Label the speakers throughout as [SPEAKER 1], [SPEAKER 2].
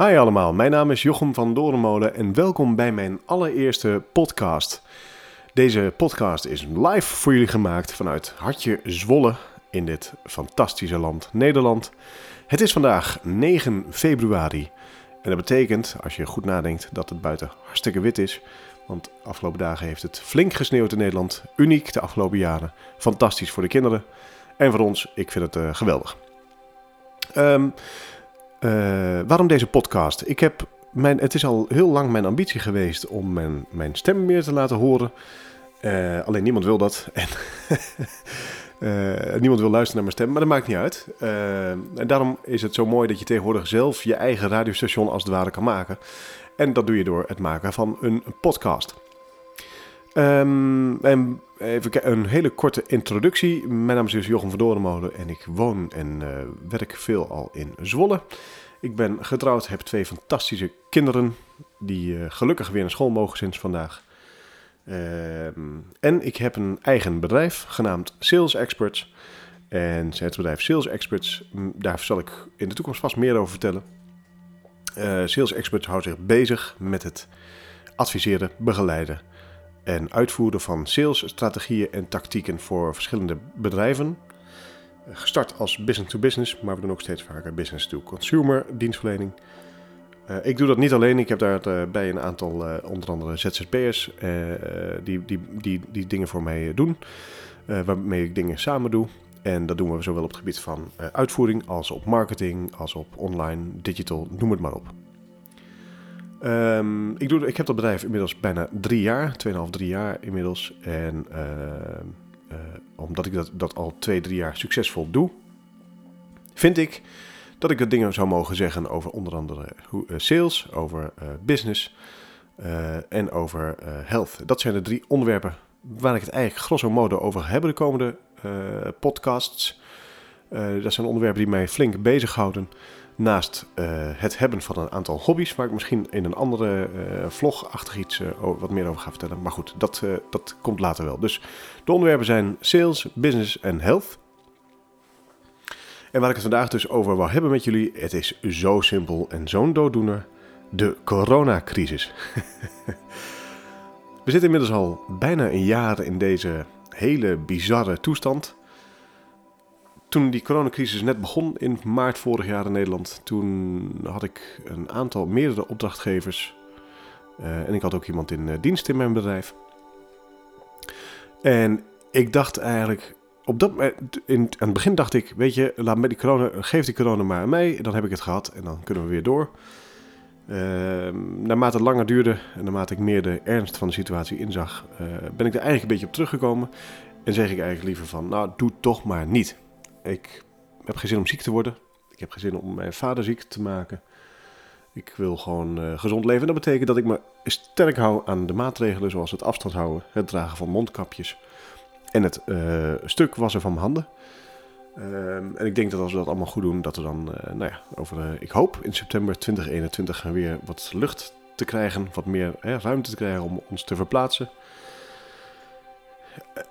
[SPEAKER 1] Hi allemaal, mijn naam is Jochem van Dorenmolen en welkom bij mijn allereerste podcast. Deze podcast is live voor jullie gemaakt vanuit Hartje Zwolle in dit fantastische land Nederland. Het is vandaag 9 februari en dat betekent, als je goed nadenkt, dat het buiten hartstikke wit is. Want de afgelopen dagen heeft het flink gesneeuwd in Nederland. Uniek de afgelopen jaren. Fantastisch voor de kinderen. En voor ons, ik vind het uh, geweldig. Um, uh, waarom deze podcast? Ik heb mijn, het is al heel lang mijn ambitie geweest om mijn, mijn stem meer te laten horen. Uh, alleen niemand wil dat. En uh, niemand wil luisteren naar mijn stem, maar dat maakt niet uit. en daarom is het zo mooi dat je tegenwoordig zelf je eigen radiostation als het ware kan maken. En dat doe je door het maken van een podcast. Um, en even een hele korte introductie. Mijn naam is dus Jochem van Dorenmolen en ik woon en werk veel al in Zwolle. Ik ben getrouwd, heb twee fantastische kinderen die uh, gelukkig weer naar school mogen sinds vandaag. Uh, en ik heb een eigen bedrijf genaamd Sales Experts. En het bedrijf Sales Experts, daar zal ik in de toekomst vast meer over vertellen. Uh, Sales Experts houdt zich bezig met het adviseren, begeleiden en uitvoeren van salesstrategieën en tactieken voor verschillende bedrijven. Gestart als business to business, maar we doen ook steeds vaker business to consumer dienstverlening. Uh, ik doe dat niet alleen, ik heb daarbij uh, een aantal, uh, onder andere ZZP'ers, die, die, die, die dingen voor mij doen, waarmee ik dingen samen doe. En dat doen we zowel op het gebied van uitvoering als op marketing, als op online, digital, noem het maar op. Um, ik, doe, ik heb dat bedrijf inmiddels bijna drie jaar, 2,5, drie jaar inmiddels. En uh, omdat ik dat, dat al twee, drie jaar succesvol doe, vind ik dat ik er dingen zou mogen zeggen over onder andere uh, sales, over business en over health. Dat zijn de drie onderwerpen waar ik het eigenlijk grosso modo over ga hebben de komende podcasts. dat zijn onderwerpen die mij flink bezighouden. Naast uh, het hebben van een aantal hobby's, waar ik misschien in een andere uh, vlogachtig iets uh, wat meer over ga vertellen. Maar goed, dat, dat komt later wel. Dus de onderwerpen zijn sales, business en health. En waar ik het vandaag dus over wil hebben met jullie, het is zo simpel en zo'n dooddoener. De coronacrisis. We zitten inmiddels al bijna een jaar in deze hele bizarre toestand toen die coronacrisis net begon in maart vorig jaar in Nederland, toen had ik een aantal meerdere opdrachtgevers. Uh, en ik had ook iemand in uh, dienst in mijn bedrijf. En ik dacht eigenlijk, op dat, in, aan het begin dacht ik, weet je, laat me die corona, geef die corona maar aan mij. Dan heb ik het gehad en dan kunnen we weer door. Uh, naarmate het langer duurde en naarmate ik meer de ernst van de situatie inzag, ben ik er eigenlijk een beetje op teruggekomen. En zeg ik eigenlijk liever van, nou, doe toch maar niet. Ik heb geen zin om ziek te worden. Ik heb geen zin om mijn vader ziek te maken. Ik wil gewoon uh, gezond leven. Dat betekent dat ik me sterk hou aan de maatregelen, zoals het afstand houden, het dragen van mondkapjes en het uh, stuk wassen van mijn handen. Uh, en ik denk dat als we dat allemaal goed doen, dat we dan, uh, nou ja, over, ik hoop in september 2021 gaan weer wat lucht te krijgen, wat meer ruimte te krijgen om ons te verplaatsen.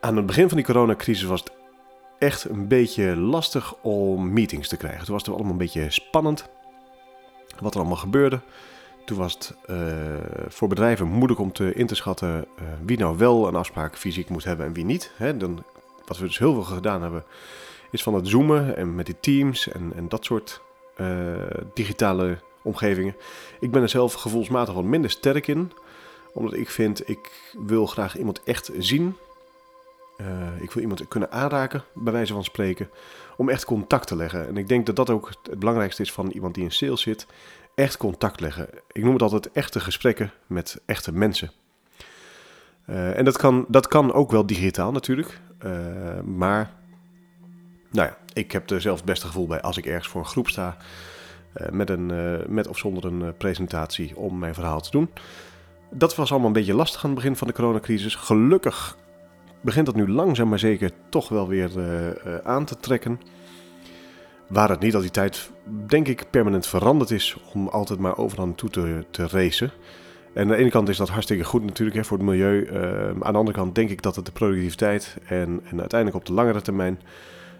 [SPEAKER 1] Aan het begin van die coronacrisis was het echt een beetje lastig om meetings te krijgen. Toen was het allemaal een beetje spannend wat er allemaal gebeurde. Toen was het uh, voor bedrijven moeilijk om te, in te schatten uh, wie nou wel een afspraak fysiek moet hebben en wie niet. Hè, dan, wat we dus heel veel gedaan hebben, is van het zoomen en met die teams en, en dat soort uh, digitale omgevingen. Ik ben er zelf gevoelsmatig wat minder sterk in, omdat ik vind, ik wil graag iemand echt zien uh, ik wil iemand kunnen aanraken, bij wijze van spreken, om echt contact te leggen. En ik denk dat dat ook het belangrijkste is van iemand die in sales zit. Echt contact leggen. Ik noem het altijd echte gesprekken met echte mensen. Uh, en dat kan, dat kan ook wel digitaal natuurlijk. Uh, maar, nou ja, ik heb er zelf het beste gevoel bij als ik ergens voor een groep sta. met, een, met of zonder een presentatie om mijn verhaal te doen. Dat was allemaal een beetje lastig aan het begin van de coronacrisis. Gelukkig begint dat nu langzaam maar zeker toch wel weer uh, uh, aan te trekken. Waar het niet al die tijd, denk ik, permanent veranderd is om altijd maar overal naartoe te, te racen. En aan de ene kant is dat hartstikke goed natuurlijk hè, voor het milieu. Uh, aan de andere kant denk ik dat het de productiviteit en, en uiteindelijk op de langere termijn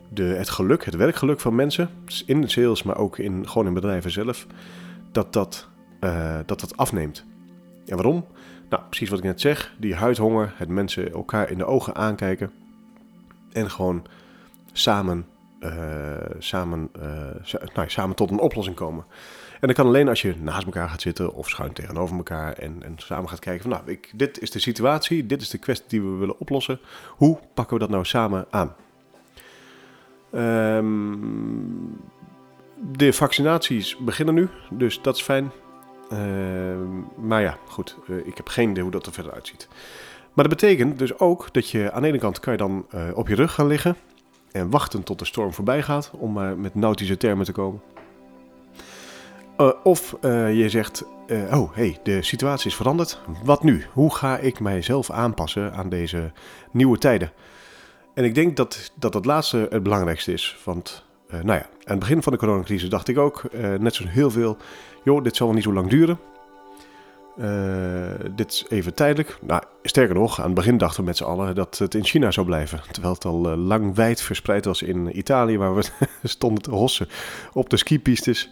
[SPEAKER 1] de, het geluk, het werkgeluk van mensen, in de sales, maar ook in, gewoon in bedrijven zelf, dat dat, eh, dat dat afneemt. En waarom? Nou, precies wat ik net zeg. Die huidhonger, het mensen elkaar in de ogen aankijken. En gewoon samen, uh, samen, uh, nou, samen tot een oplossing komen. En dat kan alleen als je naast elkaar gaat zitten of schuin tegenover elkaar en, en samen gaat kijken van nou, ik, dit is de situatie, dit is de kwestie die we willen oplossen. Hoe pakken we dat nou samen aan? Um, de vaccinaties beginnen nu, dus dat is fijn. Uh, maar ja, goed, uh, ik heb geen idee hoe dat er verder uitziet. Maar dat betekent dus ook dat je aan de ene kant kan je dan uh, op je rug gaan liggen en wachten tot de storm voorbij gaat, om maar met nautische termen te komen. Of je zegt, oh hey, de situatie is veranderd. Wat nu? Hoe ga ik mijzelf aanpassen aan deze nieuwe tijden? En ik denk dat dat, dat laatste het belangrijkste is. Want, nou ja, aan het begin van de coronacrisis dacht ik ook, net zoals heel veel, joh, dit zal wel niet zo lang duren. dit is even tijdelijk. Nou, sterker nog, aan het begin dachten we met z'n allen dat het in China zou blijven. Terwijl het al lang wijd verspreid was in Italië, waar we stonden te hossen op de skipistes.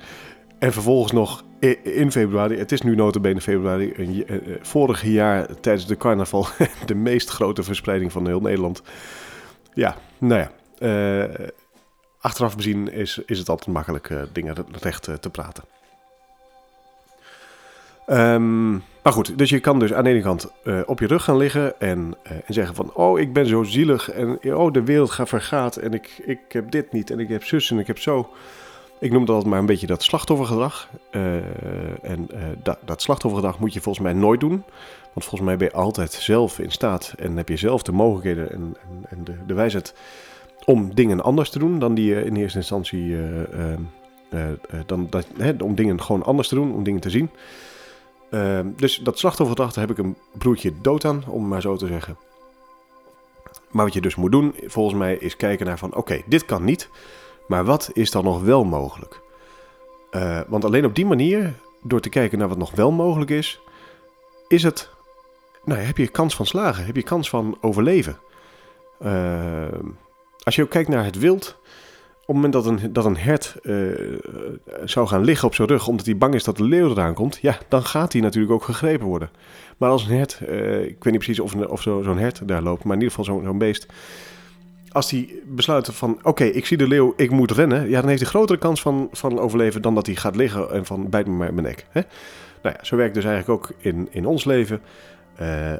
[SPEAKER 1] En vervolgens nog in februari, het is nu notabene februari, uh, vorig jaar tijdens de carnaval de meest grote verspreiding van heel Nederland. Ja, nou ja, uh, achteraf bezien is, is het altijd makkelijk uh, dingen recht te praten. Um, maar goed, dus je kan dus aan de ene kant op je rug gaan liggen en, en zeggen van... oh, ik ben zo zielig en oh, de wereld gaat vergaat en ik, ik heb dit niet en ik heb zus en ik heb zo... Ik noem dat maar een beetje dat slachtoffergedrag. En dat, dat slachtoffergedrag moet je volgens mij nooit doen. Want volgens mij ben je altijd zelf in staat en heb je zelf de mogelijkheden en, en, en de, de, wijsheid om dingen anders te doen dan die je in eerste instantie. Uh, dan, dat, hè, om dingen gewoon anders te doen, om dingen te zien. dus dat slachtoffergedrag, daar heb ik een broertje dood aan, om maar zo te zeggen. Maar wat je dus moet doen, volgens mij, is kijken naar van oké, dit kan niet. Maar wat is dan nog wel mogelijk? Want alleen op die manier, door te kijken naar wat nog wel mogelijk is, is het, nou, heb je kans van slagen, heb je kans van overleven. Uh, als je ook kijkt naar het wild, op het moment dat een, dat een hert uh, zou gaan liggen op zijn rug omdat hij bang is dat de leeuw eraan komt, ja, dan gaat hij natuurlijk ook gegrepen worden. Maar als een hert, ik weet niet precies of, of zo'n zo hert daar loopt, maar in ieder geval zo'n zo beest, als hij besluit van oké, ik zie de leeuw, ik moet rennen, ja, dan heeft hij grotere kans van, van overleven dan dat hij gaat liggen en van bijt me maar mijn nek. Hè? Nou ja, zo werkt dus eigenlijk ook in, in ons leven. Uh,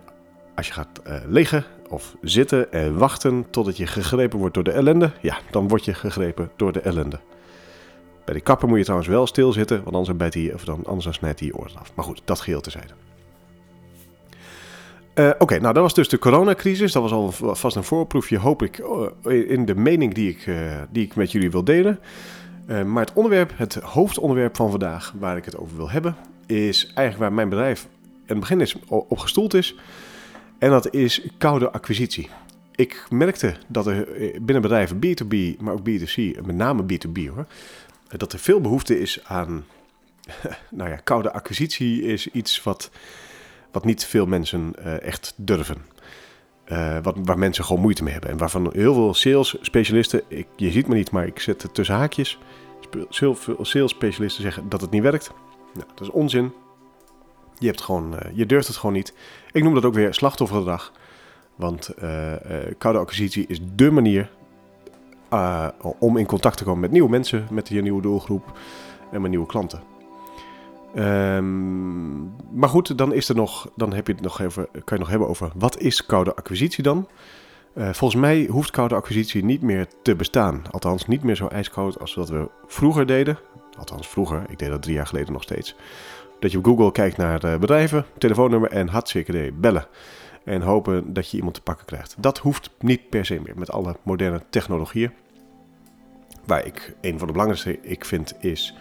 [SPEAKER 1] als je gaat liggen of zitten en wachten totdat je gegrepen wordt door de ellende, ja, dan word je gegrepen door de ellende. Bij de kapper moet je trouwens wel stilzitten, want anders, bijt hij, of dan, anders snijdt hij je oren af. Maar goed, dat geheel tezijde. Uh, Oké, nou dat was dus de coronacrisis. Dat was al vast een voorproefje, hoop ik, uh, in de mening die ik, uh, die ik met jullie wil delen. maar het onderwerp, het hoofdonderwerp van vandaag, waar ik het over wil hebben, is eigenlijk waar mijn bedrijf in het begin is, op gestoeld is. En dat is koude acquisitie. Ik merkte dat er binnen bedrijven B2B, maar ook B2C, met name B2B hoor, dat er veel behoefte is aan, nou ja, koude acquisitie is iets wat wat niet veel mensen uh, echt durven. Uh, wat, waar mensen gewoon moeite mee hebben. En waarvan heel veel sales specialisten, ik, je ziet me niet, maar ik zet het tussen haakjes. Heel veel sales specialisten zeggen dat het niet werkt. Nou, dat is onzin. Je, hebt gewoon, uh, je durft het gewoon niet. Ik noem dat ook weer slachtoffergedrag. Want koude acquisitie is dé manier om in contact te komen met nieuwe mensen, met je nieuwe doelgroep en met nieuwe klanten. Um, maar goed, dan, is er nog, dan heb je het nog even, kan je nog hebben over wat is koude acquisitie dan? Uh, volgens mij hoeft koude acquisitie niet meer te bestaan. Althans, niet meer zo ijskoud als wat we vroeger deden. Althans, vroeger. Ik deed dat drie jaar geleden nog steeds. Dat je op Google kijkt naar uh, bedrijven, telefoonnummer en hartstikke bellen. En hopen dat je iemand te pakken krijgt. Dat hoeft niet per se meer met alle moderne technologieën. Waar ik een van de belangrijkste ik vind is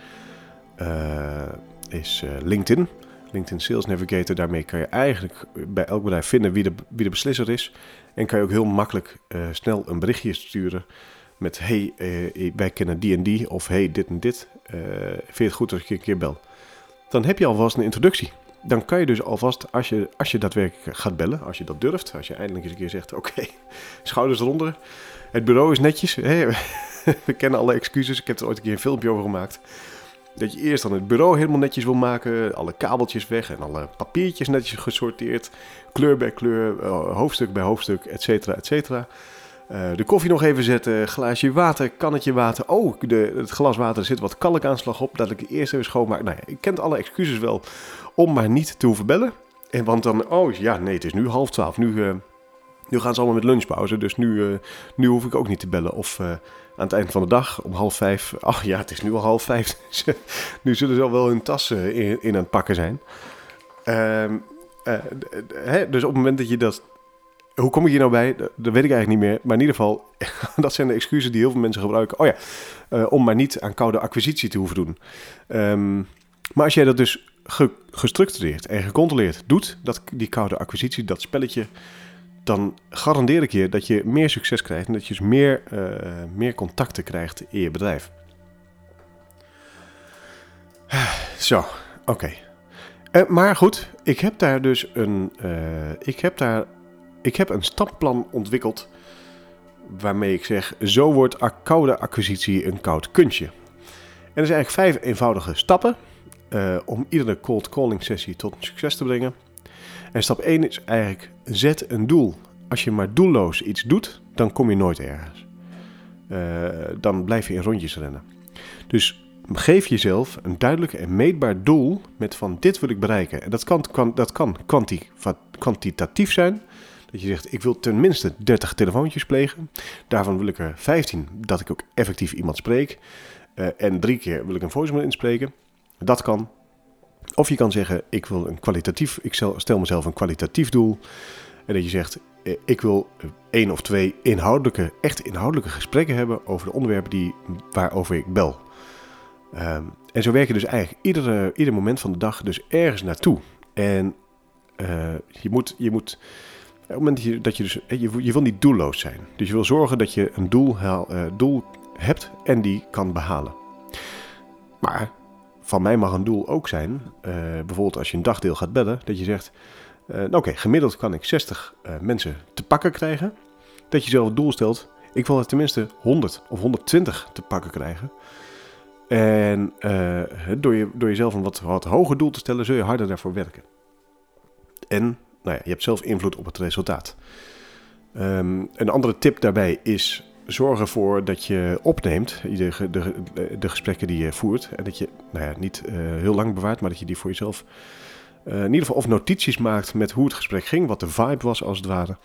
[SPEAKER 1] uh, is uh, LinkedIn. LinkedIn Sales Navigator. Daarmee kan je eigenlijk bij elk bedrijf vinden wie de, wie de beslisser is. En kan je ook heel makkelijk snel een berichtje sturen met hey, wij kennen die en die of hey, dit en dit. vind je het goed als ik je een keer bel? Dan heb je alvast een introductie. Dan kan je dus alvast, als je, als je daadwerkelijk gaat bellen, als je dat durft, als je eindelijk eens een keer zegt, oké, schouders eronder. Het bureau is netjes. We kennen alle excuses. Ik heb er ooit een keer een filmpje over gemaakt. Dat je eerst dan het bureau helemaal netjes wil maken. Alle kabeltjes weg en alle papiertjes netjes gesorteerd. Kleur bij kleur, eh, hoofdstuk bij hoofdstuk, et cetera, et cetera. Eh, de koffie nog even zetten, glaasje water, kannetje water. Oh, de, het glas water zit wat kalkaanslag op, dat ik eerst even schoonmaak. Nou ja, ik kent alle excuses wel om maar niet te hoeven bellen. En want dan, oh ja, nee, het is nu half twaalf. Nu, uh, nu gaan ze allemaal met lunchpauze, dus nu, uh, nu hoef ik ook niet te bellen. Of aan het eind van de dag, om half vijf, ach ja, het is nu al half vijf. nu zullen ze al wel hun tassen in, in aan het pakken zijn. Ehm, dus op het moment dat je dat hoe kom ik hier nou bij? Dat, weet ik eigenlijk niet meer. Maar in ieder geval, dat zijn de excuses die heel veel mensen gebruiken. Oh ja, uh, om maar niet aan koude acquisitie te hoeven doen. Um, maar als jij dat dus ge gestructureerd en gecontroleerd doet, dat, die koude acquisitie, dat spelletje, dan garandeer ik je dat je meer succes krijgt en dat je dus meer, uh, meer contacten krijgt in je bedrijf. Zo, oké. Uh, maar goed, ik heb daar dus een. ik heb daar ik heb een stappenplan ontwikkeld waarmee ik zeg, zo wordt koude acquisitie een koud kunstje. En er zijn eigenlijk vijf eenvoudige stappen uh, om iedere cold calling sessie tot succes te brengen. En stap 1 is eigenlijk, zet een doel. Als je maar doelloos iets doet, dan kom je nooit ergens. Uh, dan blijf je in rondjes rennen. Dus geef jezelf een duidelijk en meetbaar doel met van dit wil ik bereiken. En dat kan, kan, dat kan kwanti, kwantitatief zijn, dat je zegt, ik wil tenminste 30 telefoontjes plegen. Daarvan wil ik er 15 dat ik ook effectief iemand spreek. Uh, en drie keer wil ik een voicemail inspreken. Dat kan. Of je kan zeggen, ik wil een kwalitatief, ik stel mezelf een kwalitatief doel. En dat je zegt, eh, ik wil één of twee inhoudelijke, echt inhoudelijke gesprekken hebben over de onderwerpen die, waarover ik bel. Um, en zo werk je dus eigenlijk iedere, ieder moment van de dag dus ergens naartoe. En je moet, je moet op het moment dat je, dat je dus, je, je wil niet doelloos zijn. Dus je wil zorgen dat je een doel, uh, doel hebt en die kan behalen. Maar van mij mag een doel ook zijn, uh, bijvoorbeeld als je een dagdeel gaat bellen, dat je zegt, nou oké, gemiddeld kan ik 60 mensen te pakken krijgen. Dat je zelf het doel stelt, ik wil er tenminste 100 of 120 te pakken krijgen. En door, je, door jezelf een wat, wat hoger doel te stellen, zul je harder daarvoor werken. En nou ja, je hebt zelf invloed op het resultaat. Um, een andere tip daarbij is zorg ervoor dat je opneemt de, de, de gesprekken die je voert. En dat je nou ja, niet uh, heel lang bewaart, maar dat je die voor jezelf uh, in ieder geval of notities maakt met hoe het gesprek ging, wat de vibe was als het ware.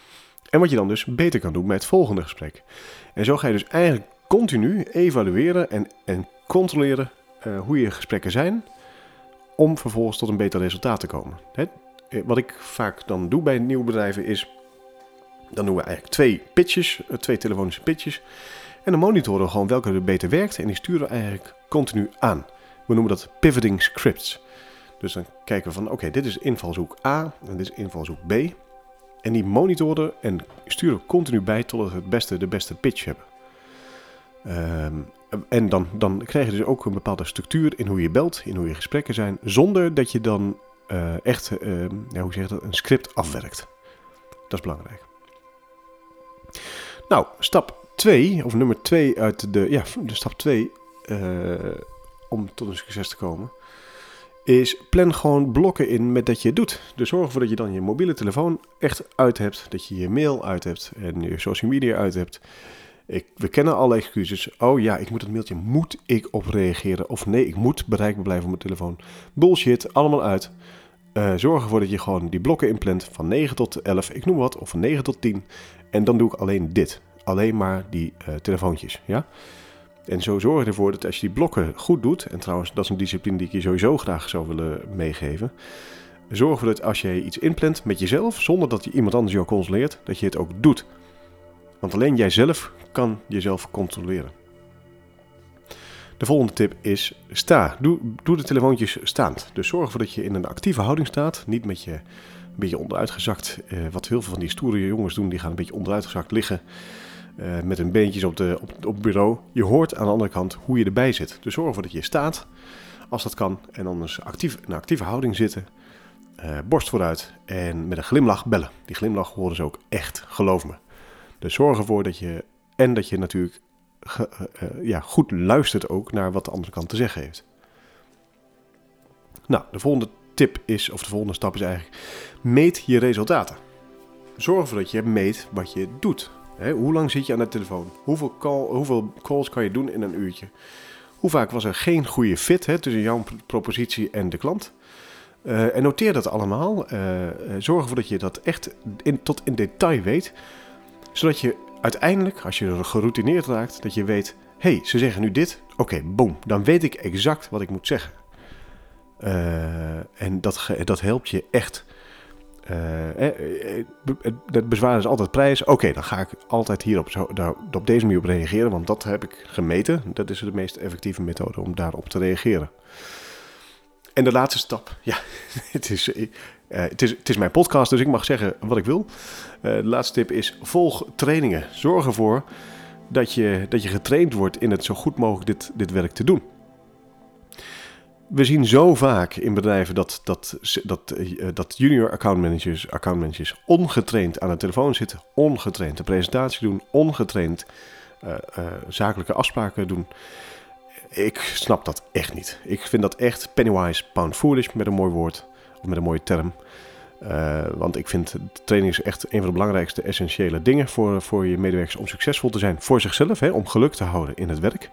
[SPEAKER 1] En wat je dan dus beter kan doen met het volgende gesprek. En zo ga je dus eigenlijk continu evalueren en, en controleren uh, hoe je gesprekken zijn. Om vervolgens tot een beter resultaat te komen. Eh, wat ik vaak dan doe bij nieuwe bedrijven is, dan doen we eigenlijk twee pitches, eh, twee telefonische pitches. En dan monitoren we gewoon welke er beter werkt en die sturen we eigenlijk continu aan. We noemen dat pivoting scripts. Dus dan kijken we van, oké, dit is invalshoek A en dit is invalshoek B. En die monitoren en sturen continu bij totdat we het beste, de beste pitch hebben. Um, en dan, dan krijg je dus ook een bepaalde structuur in hoe je belt, in hoe je gesprekken zijn, zonder dat je dan uh, echt, uh, ja, hoe zeg je dat, een script afwerkt. Dat is belangrijk. Nou, stap 2, of nummer 2 uit de, ja, de stap 2, uh, eh, om tot een succes te komen, is plan gewoon blokken in met dat je het doet. Dus zorg ervoor dat je dan je mobiele telefoon echt uit hebt, dat je je mail uit hebt en je social media uit hebt. Ik, we kennen alle excuses. Oh ja, ik moet het mailtje, moet ik op reageren? Of nee, ik moet bereikbaar blijven op mijn telefoon. Bullshit, allemaal uit. Uh, zorg ervoor dat je gewoon die blokken inplant van 9 tot 11, ik noem wat, of van 9 tot 10. En dan doe ik alleen dit. Alleen maar die uh, telefoontjes, ja? En zo zorg je ervoor dat als je die blokken goed doet, en trouwens, dat is een discipline die ik je sowieso graag zou willen meegeven. Zorg ervoor dat als je iets inplant met jezelf, zonder dat je iemand anders jou controleert, dat je het ook doet. Want alleen jijzelf kan jezelf controleren. De volgende tip is sta. Doe, doe de telefoontjes staand. Dus zorg ervoor dat je in een actieve houding staat. Niet met je een beetje onderuitgezakt. Uh, wat heel veel van die stoere jongens doen, die gaan een beetje onderuitgezakt liggen. Uh, met hun beentjes op, de, op, op het bureau. Je hoort aan de andere kant hoe je erbij zit. Dus zorg ervoor dat je staat, als dat kan. En dan dus actief, in een actieve houding zitten. Uh, borst vooruit en met een glimlach bellen. Die glimlach horen ze ook echt, geloof me. Dus zorg ervoor dat je, en dat je natuurlijk ge, uh, ja, goed luistert ook naar wat de andere kant te zeggen heeft. Nou, de volgende tip is, of de volgende stap is eigenlijk, meet je resultaten. Zorg ervoor dat je meet wat je doet. hoe lang zit je aan de telefoon? Hoeveel, hoeveel calls kan je doen in een uurtje? Hoe vaak was er geen goede fit tussen jouw propositie en de klant? Uh, en noteer dat allemaal. Zorg ervoor dat je dat echt tot in detail weet. Zodat je uiteindelijk, als je er geroutineerd raakt, dat je weet... Hey, ze zeggen nu dit. Oké, boom. Dan weet ik exact wat ik moet zeggen. Uh, en dat, dat helpt je echt. het bezwaar is altijd prijs. Oké, dan ga ik altijd hier op, zo, daar, op deze manier op reageren. Want dat heb ik gemeten. Dat is de meest effectieve methode om daarop te reageren. En de laatste stap, ja, het is, uh, het, is, het is mijn podcast, dus ik mag zeggen wat ik wil. Uh, de laatste tip is: volg trainingen. Zorg ervoor dat je, dat je getraind wordt in het zo goed mogelijk dit, dit werk te doen. We zien zo vaak in bedrijven dat, dat, dat, uh, dat junior account managers, account managers ongetraind aan de telefoon zitten, ongetraind de presentatie doen, ongetraind zakelijke afspraken doen. Ik snap dat echt niet. Ik vind dat echt pennywise pound foolish met een mooi woord. Of met een mooie term. Uh, want ik vind training is echt een van de belangrijkste essentiële dingen voor, voor je medewerkers om succesvol te zijn. Voor zichzelf, hè, om geluk te houden in het werk.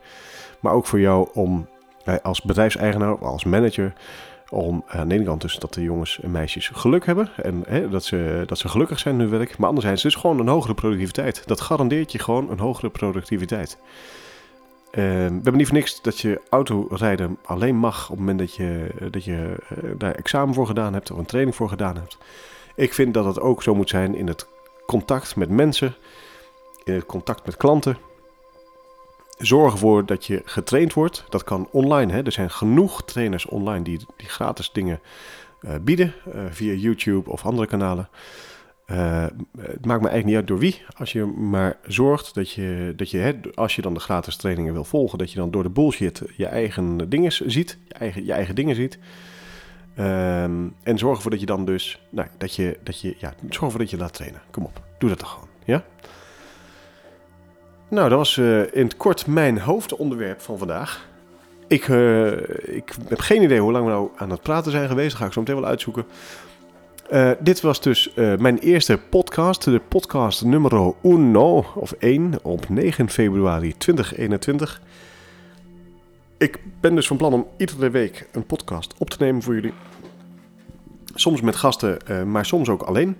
[SPEAKER 1] Maar ook voor jou om eh, als bedrijfseigenaar of als manager. Om eh, aan de ene kant dus dat de jongens en meisjes geluk hebben. En hè, dat, ze, dat ze gelukkig zijn in hun werk. Maar anderzijds dus gewoon een hogere productiviteit. Dat garandeert je gewoon een hogere productiviteit. Uh, we hebben niet voor niks dat je autorijden alleen mag op het moment dat je, eh, dat je uh, daar examen voor gedaan hebt of een training voor gedaan hebt. Ik vind dat het ook zo moet zijn in het contact met mensen, in het contact met klanten. Zorg ervoor dat je getraind wordt. Dat kan online. Hè? Er zijn genoeg trainers online die, die gratis dingen uh, bieden via YouTube of andere kanalen. Uh, het maakt me eigenlijk niet uit door wie. Als je maar zorgt dat je, dat je als je dan de gratis trainingen wil volgen, dat je dan door de bullshit je eigen dingen ziet. Je eigen, je eigen dingen ziet. Um, en zorg ervoor dat je dan dus, nou, dat je, dat je, ja, zorg ervoor dat je laat trainen. Kom op, doe dat dan gewoon, ja? Nou, dat was uh, in het kort mijn hoofdonderwerp van vandaag. Ik, uh, ik heb geen idee hoe lang we nou aan het praten zijn geweest. Dat ga ik zo meteen wel uitzoeken. Uh, dit was dus uh, mijn eerste podcast, de podcast nummer uno, of 1, op 9 februari 2021. Ik ben dus van plan om iedere week een podcast op te nemen voor jullie. Soms met gasten, uh, maar soms ook alleen.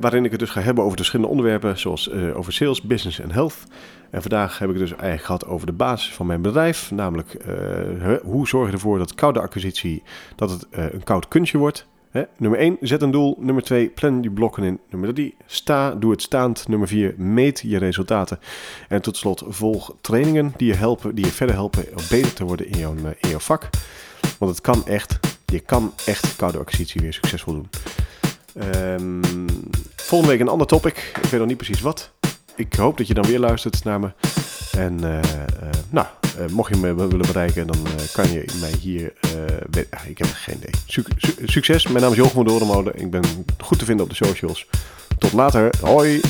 [SPEAKER 1] waarin ik het dus ga hebben over verschillende onderwerpen, zoals over sales, business en health. En vandaag heb ik het dus eigenlijk gehad over de basis van mijn bedrijf. Namelijk, hoe zorg je ervoor dat koude acquisitie dat het een koud kunstje wordt. Nummer 1, zet een doel. Nummer 2, plan die blokken in. Nummer 3, sta, doe het staand. Nummer 4, meet je resultaten. En tot slot, volg trainingen die je, helpen, die je verder helpen om beter te worden in jouw, eh, vak. Want het kan echt, je kan echt koude acquisitie weer succesvol doen. Um, volgende week een ander topic. Ik weet nog niet precies wat. Ik hoop dat je dan weer luistert naar me. En uh, uh, nou, mocht je me willen bereiken, dan kan je mij hier... Ah, ik heb geen idee. Suc succes, mijn naam is Jochem van. Ik ben goed te vinden op de socials. Tot later. Hoi!